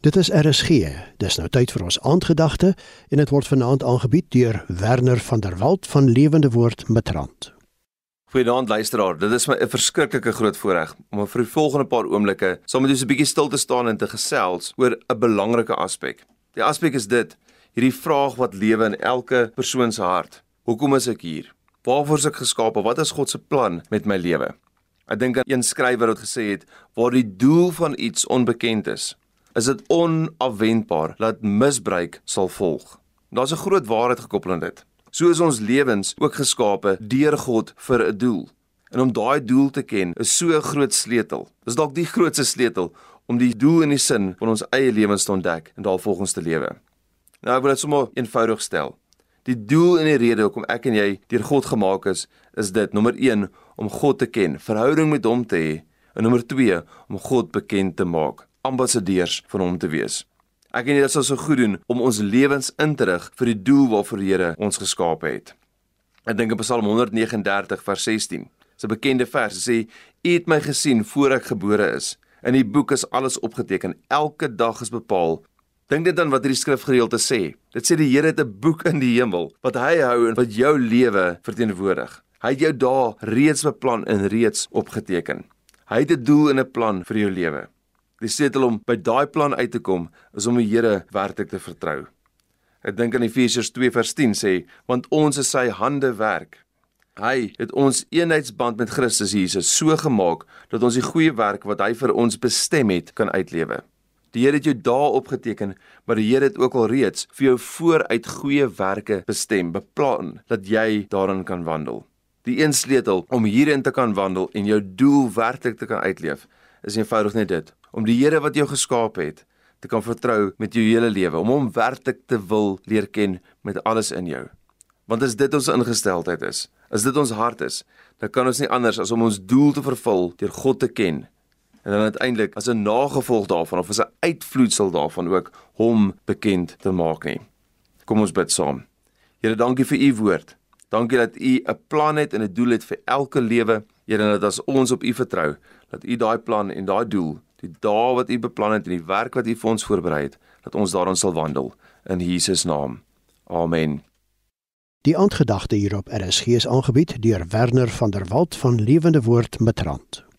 Dit is RSG. Dis nou tyd vir ons aandgedagte en dit word vanaand aangebied deur Werner van der Walt van Lewende Woord Matrant. Goeienaand luisteraar. Dit is my 'n verskriklike groot voorreg om vir die volgende paar oomblikke saam met julle 'n bietjie stil te staan en te gesels oor 'n belangrike aspek. Die aspek is dit: hierdie vraag wat lewe in elke persoon se hart. Hoekom is ek hier? Waarvoor is ek geskaap? Wat is God se plan met my lewe? Ek dink aan een skrywer wat gesê het: "Waar die doel van iets onbekend is, is dit onafwendbaar dat misbruik sal volg. Daar's 'n groot waarheid gekoppel aan dit. So is ons lewens ook geskape deur God vir 'n doel. En om daai doel te ken is so 'n groot sleutel. Dis dalk die grootste sleutel om die doel en die sin van ons eie lewens te ontdek en daarvolgens te lewe. Nou ek wil dit sommer eenvoudig stel. Die doel en die rede hoekom ek en jy deur God gemaak is, is dit nommer 1 om God te ken, verhouding met hom te hê en nommer 2 om God bekend te maak ambassadeurs van hom te wees. Ek en jy sal so goed doen om ons lewens in te rig vir die doel waarvoor die Here ons geskaap het. Ek dink in Psalm 139 vers 16. Dis 'n bekende vers. Sê: "U het my gesien voor ek gebore is. In die boek is alles opgeteken. Elke dag is bepaal." Dink dit aan wat hierdie skrifgedeelte sê. Dit sê die Here het 'n boek in die hemel wat hy hou en wat jou lewe verteenwoordig. Hy het jou daar reeds beplan en reeds opgeteken. Hy het 'n doel en 'n plan vir jou lewe. Die sleutel om by daai plan uit te kom is om die Here werklik te vertrou. Ek dink aan Efesiërs 2:10 sê, want ons is sy hande werk. Hy het ons eenheidsband met Christus Jesus so gemaak dat ons die goeie werk wat hy vir ons bestem het kan uitlewe. Die Here het jou daar opgeteken, maar die Here het ook al reeds vir jou vooruit goeie werke bestem, beplan dat jy daarin kan wandel. Die een sleutel om hierin te kan wandel en jou doel werklik te kan uitleef, is eenvoudig net dit: om die Here wat jou geskaap het te kan vertrou met jou hele lewe, om hom werklik te wil leer ken met alles in jou. Want as dit ons ingesteldheid is, as dit ons hart is, dan kan ons nie anders as om ons doel te vervul deur God te ken en dan uiteindelik as 'n nagevolg daarvan of as 'n uitvloedsel daarvan ook hom bekend te maak nie. Kom ons bid saam. Here, dankie vir u woord. Dankie dat u 'n plan het en 'n doel het vir elke lewe. Here, dat as ons op u vertrou, dat u daai plan en daai doel die dae wat U beplan het en die werk wat U vir ons voorberei het, dat ons daarin sal wandel in Jesus naam. Amen. Die aandgedagte hierop is aangebied deur Werner van der Walt van Lewende Woord Matrant.